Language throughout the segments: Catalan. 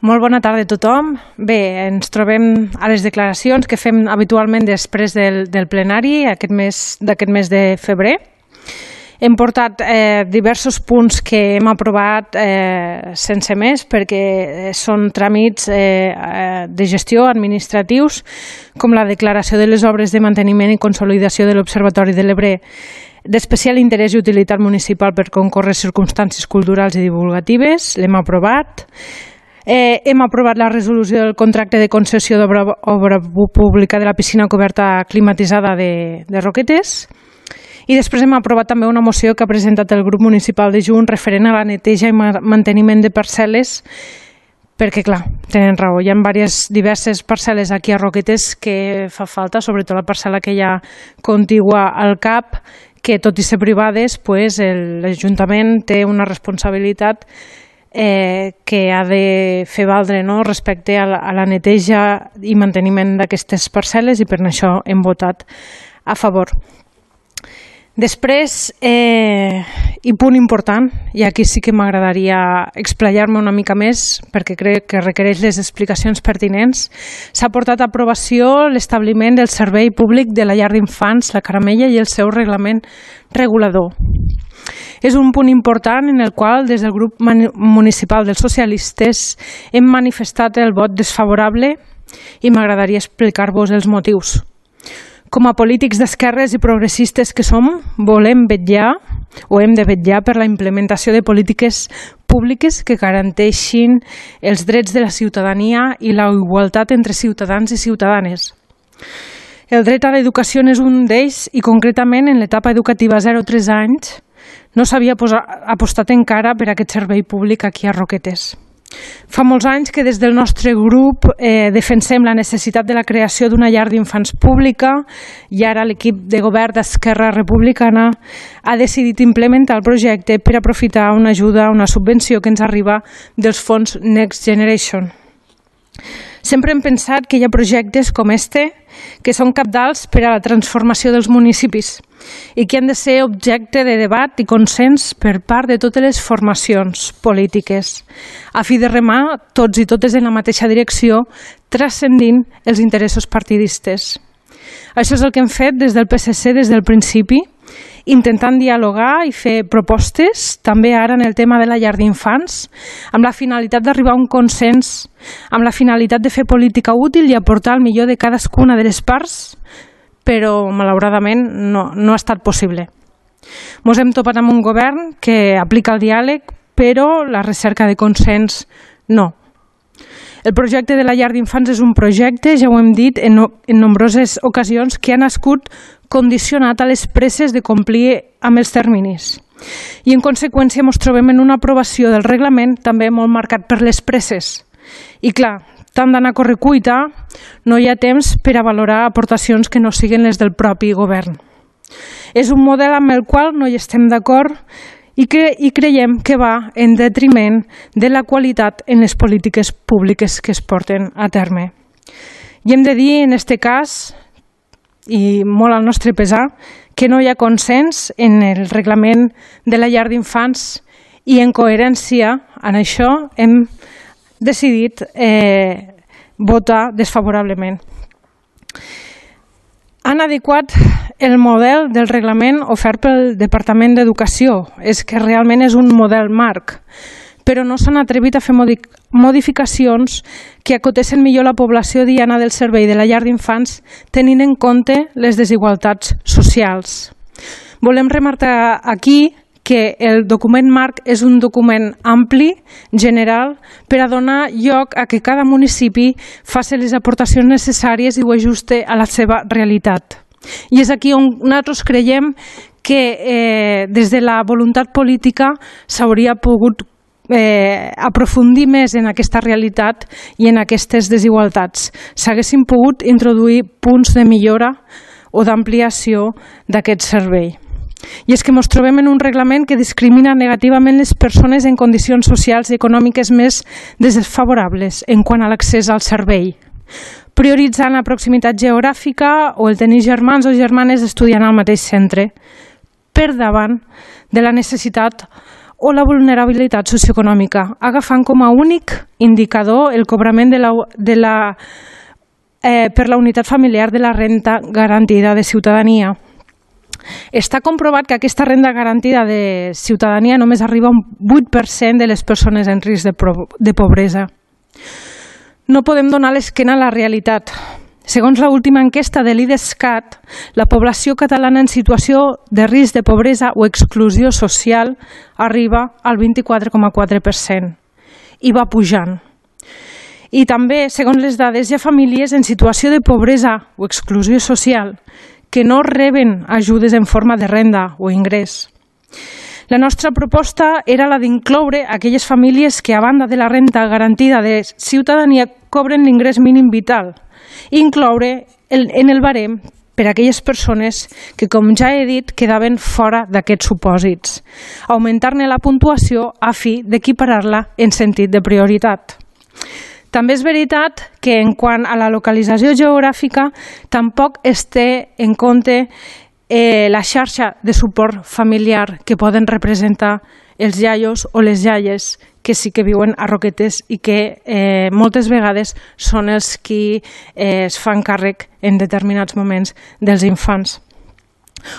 Molt bona tarda a tothom. Bé, ens trobem a les declaracions que fem habitualment després del, del plenari aquest mes d'aquest mes de febrer. Hem portat eh, diversos punts que hem aprovat eh, sense més perquè eh, són tràmits eh, eh, de gestió administratius com la declaració de les obres de manteniment i consolidació de l'Observatori de l'Ebre d'especial interès i utilitat municipal per concórrer circumstàncies culturals i divulgatives, l'hem aprovat. Eh, hem aprovat la resolució del contracte de concessió d'obra pública de la piscina coberta climatitzada de, de Roquetes i després hem aprovat també una moció que ha presentat el grup municipal de Junt referent a la neteja i manteniment de parcel·les perquè, clar, tenen raó. Hi ha diverses, diverses parcel·les aquí a Roquetes que fa falta, sobretot la parcel·la que hi ha contigua al CAP, que tot i ser privades, pues, l'Ajuntament té una responsabilitat eh, que ha de fer valdre no? respecte a la, a la neteja i manteniment d'aquestes parcel·les i per això hem votat a favor. Després, eh, i punt important, i aquí sí que m'agradaria explayar-me una mica més perquè crec que requereix les explicacions pertinents, s'ha portat a aprovació l'establiment del Servei Públic de la Llar d'Infants, la Caramella i el seu reglament regulador. És un punt important en el qual des del grup municipal dels socialistes hem manifestat el vot desfavorable i m'agradaria explicar-vos els motius. Com a polítics d'esquerres i progressistes que som, volem vetllar o hem de vetllar per la implementació de polítiques públiques que garanteixin els drets de la ciutadania i la igualtat entre ciutadans i ciutadanes. El dret a l'educació és un d'ells i concretament en l'etapa educativa 0-3 anys no s'havia apostat encara per aquest servei públic aquí a Roquetes. Fa molts anys que des del nostre grup eh, defensem la necessitat de la creació d'una llar d'infants pública i ara l'equip de govern d'Esquerra Republicana ha decidit implementar el projecte per aprofitar una ajuda, una subvenció que ens arriba dels fons Next Generation. Sempre hem pensat que hi ha projectes com este que són capdals per a la transformació dels municipis i que han de ser objecte de debat i consens per part de totes les formacions polítiques, a fi de remar tots i totes en la mateixa direcció, transcendint els interessos partidistes. Això és el que hem fet des del PSC des del principi, intentant dialogar i fer propostes, també ara en el tema de la llar d'infants, amb la finalitat d'arribar a un consens, amb la finalitat de fer política útil i aportar el millor de cadascuna de les parts, però malauradament no, no ha estat possible. Ens hem topat amb un govern que aplica el diàleg, però la recerca de consens no. El projecte de la llar d'infants és un projecte, ja ho hem dit en, en nombroses ocasions, que ha nascut condicionat a les presses de complir amb els terminis. I en conseqüència ens trobem en una aprovació del reglament també molt marcat per les presses. I clar, tant d'anar a correcuita, no hi ha temps per a valorar aportacions que no siguin les del propi govern. És un model amb el qual no hi estem d'acord i, cre i creiem que va en detriment de la qualitat en les polítiques públiques que es porten a terme. I hem de dir, en aquest cas, i molt al nostre pesar, que no hi ha consens en el reglament de la llar d'infants i en coherència en això hem decidit eh, votar desfavorablement han adequat el model del reglament ofert pel Departament d'Educació. És que realment és un model marc, però no s'han atrevit a fer modificacions que acotessin millor la població diana del servei de la llar d'infants tenint en compte les desigualtats socials. Volem remarcar aquí que el document marc és un document ampli, general, per a donar lloc a que cada municipi faci les aportacions necessàries i ho ajuste a la seva realitat. I és aquí on nosaltres creiem que eh, des de la voluntat política s'hauria pogut eh, aprofundir més en aquesta realitat i en aquestes desigualtats. S'haguessin pogut introduir punts de millora o d'ampliació d'aquest servei. I és que ens trobem en un reglament que discrimina negativament les persones en condicions socials i econòmiques més desfavorables en quant a l'accés al servei, prioritzant la proximitat geogràfica o el tenir germans o germanes estudiant al mateix centre, per davant de la necessitat o la vulnerabilitat socioeconòmica, agafant com a únic indicador el cobrament de la, de la, eh, per la unitat familiar de la renta garantida de ciutadania. Està comprovat que aquesta renda garantida de ciutadania només arriba a un 8% de les persones en risc de, de pobresa. No podem donar l'esquena a la realitat. Segons l'última enquesta de l'IDESCAT, la població catalana en situació de risc de pobresa o exclusió social arriba al 24,4% i va pujant. I també, segons les dades, hi ha famílies en situació de pobresa o exclusió social que no reben ajudes en forma de renda o ingrés. La nostra proposta era la d'incloure aquelles famílies que, a banda de la renta garantida de ciutadania, cobren l'ingrés mínim vital i incloure el, en el barem per a aquelles persones que, com ja he dit, quedaven fora d'aquests supòsits. Augmentar-ne la puntuació a fi d'equiparar-la en sentit de prioritat. També és veritat que en quant a la localització geogràfica tampoc es té en compte eh, la xarxa de suport familiar que poden representar els iaios o les iaies que sí que viuen a Roquetes i que eh, moltes vegades són els qui eh, es fan càrrec en determinats moments dels infants.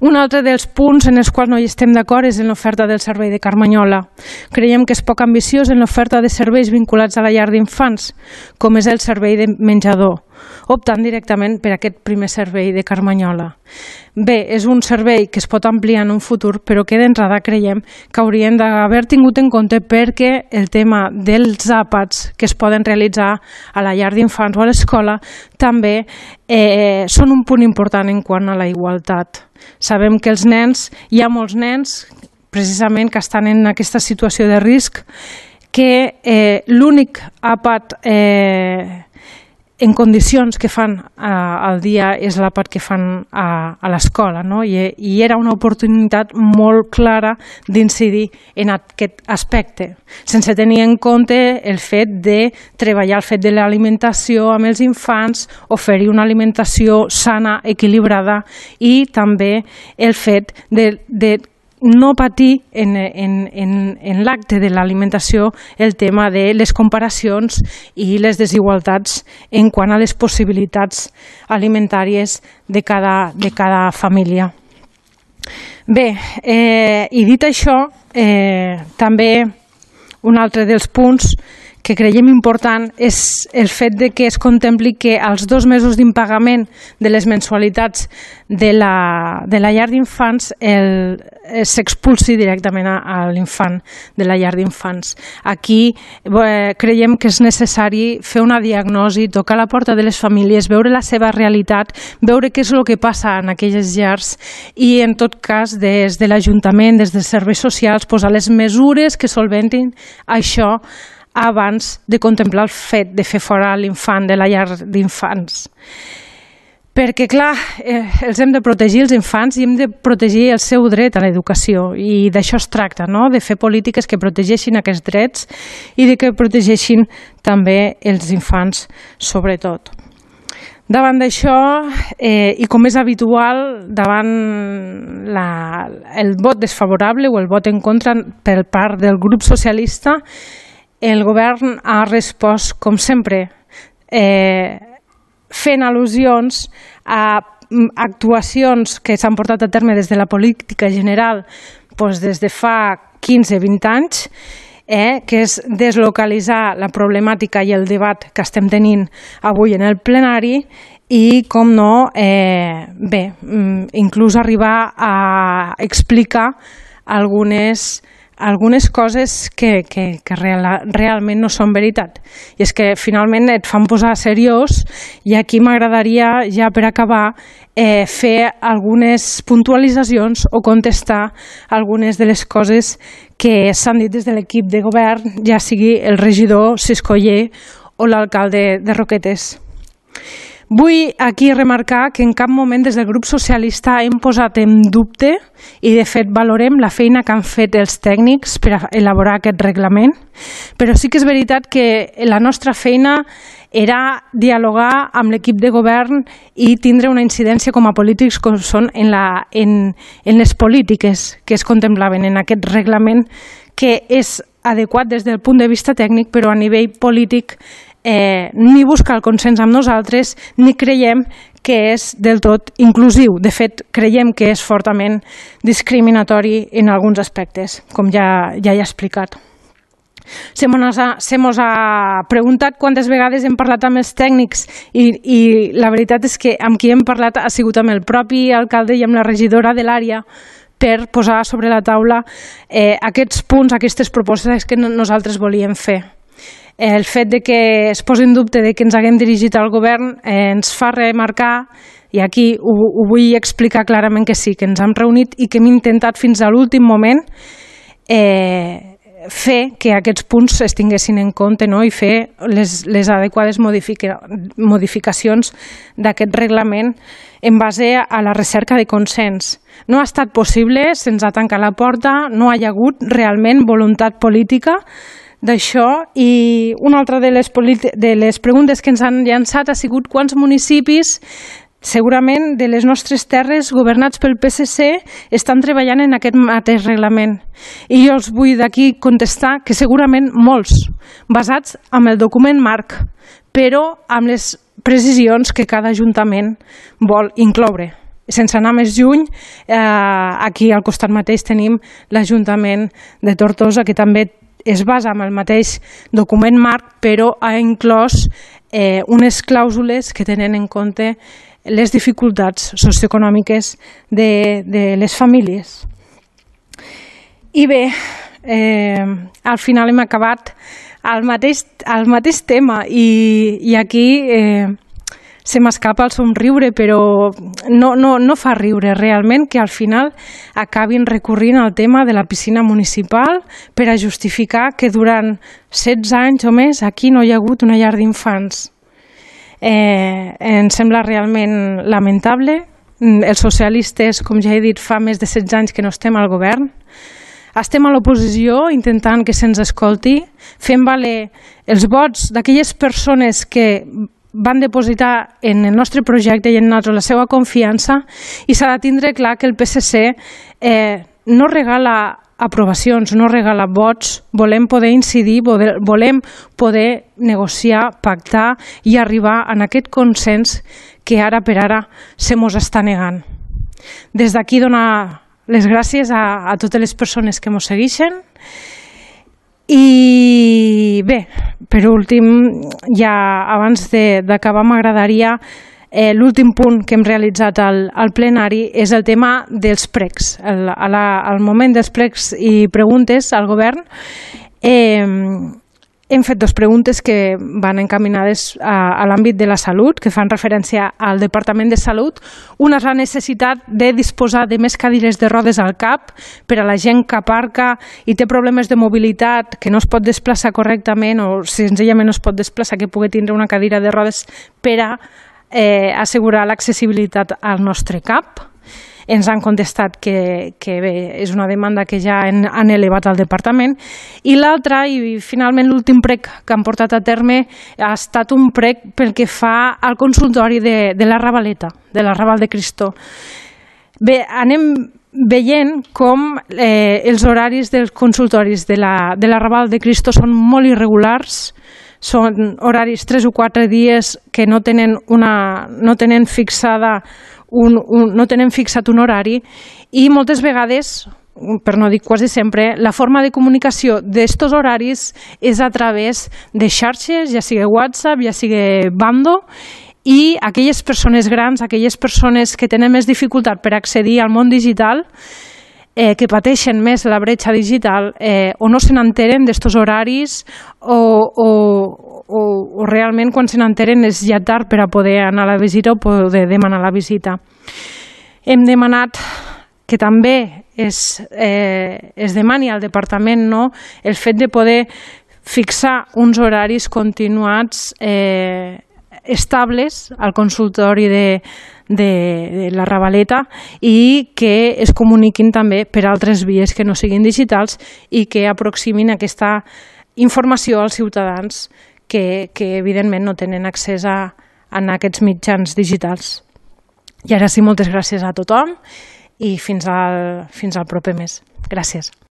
Un altre dels punts en els quals no hi estem d'acord és en l'oferta del servei de Carmanyola. Creiem que és poc ambiciós en l'oferta de serveis vinculats a la llar d'infants, com és el servei de menjador, optant directament per aquest primer servei de Carmanyola. Bé, és un servei que es pot ampliar en un futur, però que d'entrada creiem que haurien d'haver tingut en compte perquè el tema dels àpats que es poden realitzar a la llar d'infants o a l'escola també eh, són un punt important en quant a la igualtat. Sabem que els nens, hi ha molts nens precisament que estan en aquesta situació de risc que eh, l'únic àpat eh, en condicions que fan eh, al dia és la part que fan a, a l'escola, no? I, i era una oportunitat molt clara d'incidir en aquest aspecte, sense tenir en compte el fet de treballar el fet de l'alimentació amb els infants, oferir una alimentació sana, equilibrada i també el fet de, de no patir en, en, en, en l'acte de l'alimentació el tema de les comparacions i les desigualtats en quant a les possibilitats alimentàries de cada, de cada família. Bé, eh, i dit això, eh, també un altre dels punts que creiem important és el fet de que es contempli que als dos mesos d'impagament de les mensualitats de la, de la llar d'infants s'expulsi directament a, a l'infant de la llar d'infants. Aquí eh, creiem que és necessari fer una diagnosi, tocar la porta de les famílies, veure la seva realitat, veure què és el que passa en aquelles llars i, en tot cas, des de l'Ajuntament, des dels serveis socials, posar les mesures que solventin això abans de contemplar el fet de fer fora l'infant de la llar d'infants. Perquè, clar, eh, els hem de protegir els infants i hem de protegir el seu dret a l'educació i d'això es tracta, no? de fer polítiques que protegeixin aquests drets i de que protegeixin també els infants, sobretot. Davant d'això, eh, i com és habitual, davant la, el vot desfavorable o el vot en contra per part del grup socialista, el govern ha respost, com sempre, eh, fent al·lusions a mm, actuacions que s'han portat a terme des de la política general doncs des de fa 15-20 anys, eh, que és deslocalitzar la problemàtica i el debat que estem tenint avui en el plenari i, com no, eh, bé, mm, inclús arribar a explicar algunes algunes coses que, que, que real, realment no són veritat. I és que finalment et fan posar seriós i aquí m'agradaria, ja per acabar, eh, fer algunes puntualitzacions o contestar algunes de les coses que s'han dit des de l'equip de govern, ja sigui el regidor Siscoller o l'alcalde de Roquetes. Vull aquí remarcar que en cap moment des del grup socialista hem posat en dubte i de fet valorem la feina que han fet els tècnics per elaborar aquest reglament, però sí que és veritat que la nostra feina era dialogar amb l'equip de govern i tindre una incidència com a polítics com són en, la, en, en les polítiques que es contemplaven en aquest reglament que és adequat des del punt de vista tècnic, però a nivell polític eh, ni busca el consens amb nosaltres ni creiem que és del tot inclusiu. De fet, creiem que és fortament discriminatori en alguns aspectes, com ja, ja he explicat. Se mos, ha, se mos ha preguntat quantes vegades hem parlat amb els tècnics i, i la veritat és que amb qui hem parlat ha sigut amb el propi alcalde i amb la regidora de l'àrea per posar sobre la taula eh, aquests punts, aquestes propostes que nosaltres volíem fer. El fet de que es posi en dubte de que ens haguem dirigit al govern eh, ens fa remarcar, i aquí ho, ho vull explicar clarament que sí, que ens hem reunit i que hem intentat fins a l'últim moment eh, fer que aquests punts es tinguessin en compte no? i fer les, les adequades modifica, modificacions d'aquest reglament en base a la recerca de consens. No ha estat possible, se'ns ha tancat la porta, no hi ha hagut realment voluntat política d'això i una altra de les, de les preguntes que ens han llançat ha sigut quants municipis segurament de les nostres terres governats pel PSC estan treballant en aquest mateix reglament. I jo els vull d'aquí contestar que segurament molts, basats en el document marc, però amb les precisions que cada ajuntament vol incloure. Sense anar més lluny, eh, aquí al costat mateix tenim l'Ajuntament de Tortosa, que també es basa en el mateix document marc, però ha inclòs eh, unes clàusules que tenen en compte les dificultats socioeconòmiques de, de les famílies. I bé, eh, al final hem acabat al mateix, al mateix tema i, i aquí eh, se m'escapa el somriure, però no, no, no fa riure realment que al final acabin recorrint al tema de la piscina municipal per a justificar que durant 16 anys o més aquí no hi ha hagut una llar d'infants eh, ens sembla realment lamentable. Mm, els socialistes, com ja he dit, fa més de 16 anys que no estem al govern. Estem a l'oposició intentant que se'ns escolti, fem valer els vots d'aquelles persones que van depositar en el nostre projecte i en nosaltres la seva confiança i s'ha de tindre clar que el PSC eh, no regala aprovacions, no regala vots, volem poder incidir, volem poder negociar, pactar i arribar en aquest consens que ara per ara se mos està negant. Des d'aquí donar les gràcies a, a totes les persones que ens segueixen i bé, per últim, ja abans d'acabar m'agradaria Eh, L'últim punt que hem realitzat al, al plenari és el tema dels pregs. El, a la, al moment dels pregs i preguntes al govern eh, hem fet dues preguntes que van encaminades a, a l'àmbit de la salut, que fan referència al Departament de Salut. Una és la necessitat de disposar de més cadires de rodes al CAP per a la gent que aparca i té problemes de mobilitat, que no es pot desplaçar correctament o senzillament no es pot desplaçar, que pugui tindre una cadira de rodes per a eh, assegurar l'accessibilitat al nostre CAP. Ens han contestat que, que bé, és una demanda que ja han, han elevat al departament. I l'altra, i finalment l'últim prec que han portat a terme, ha estat un prec pel que fa al consultori de, de la Ravaleta, de la Raval de Cristó. Bé, anem veient com eh, els horaris dels consultoris de la, de la Raval de Cristo són molt irregulars, són horaris tres o quatre dies que no tenen, una, no tenen fixada un, un, no tenen fixat un horari i moltes vegades per no dir quasi sempre, la forma de comunicació d'estos horaris és a través de xarxes, ja sigui WhatsApp, ja sigui Bando, i aquelles persones grans, aquelles persones que tenen més dificultat per accedir al món digital, eh, que pateixen més la bretxa digital eh, o no se n'enteren d'estos horaris o, o, o, o realment quan se n'enteren és ja tard per a poder anar a la visita o poder demanar la visita. Hem demanat que també es, eh, es demani al departament no, el fet de poder fixar uns horaris continuats eh, estables al consultori de, de, de la Ravaleta i que es comuniquin també per altres vies que no siguin digitals i que aproximin aquesta informació als ciutadans que, que evidentment no tenen accés a, a aquests mitjans digitals. I ara sí, moltes gràcies a tothom i fins al, fins al proper mes. Gràcies.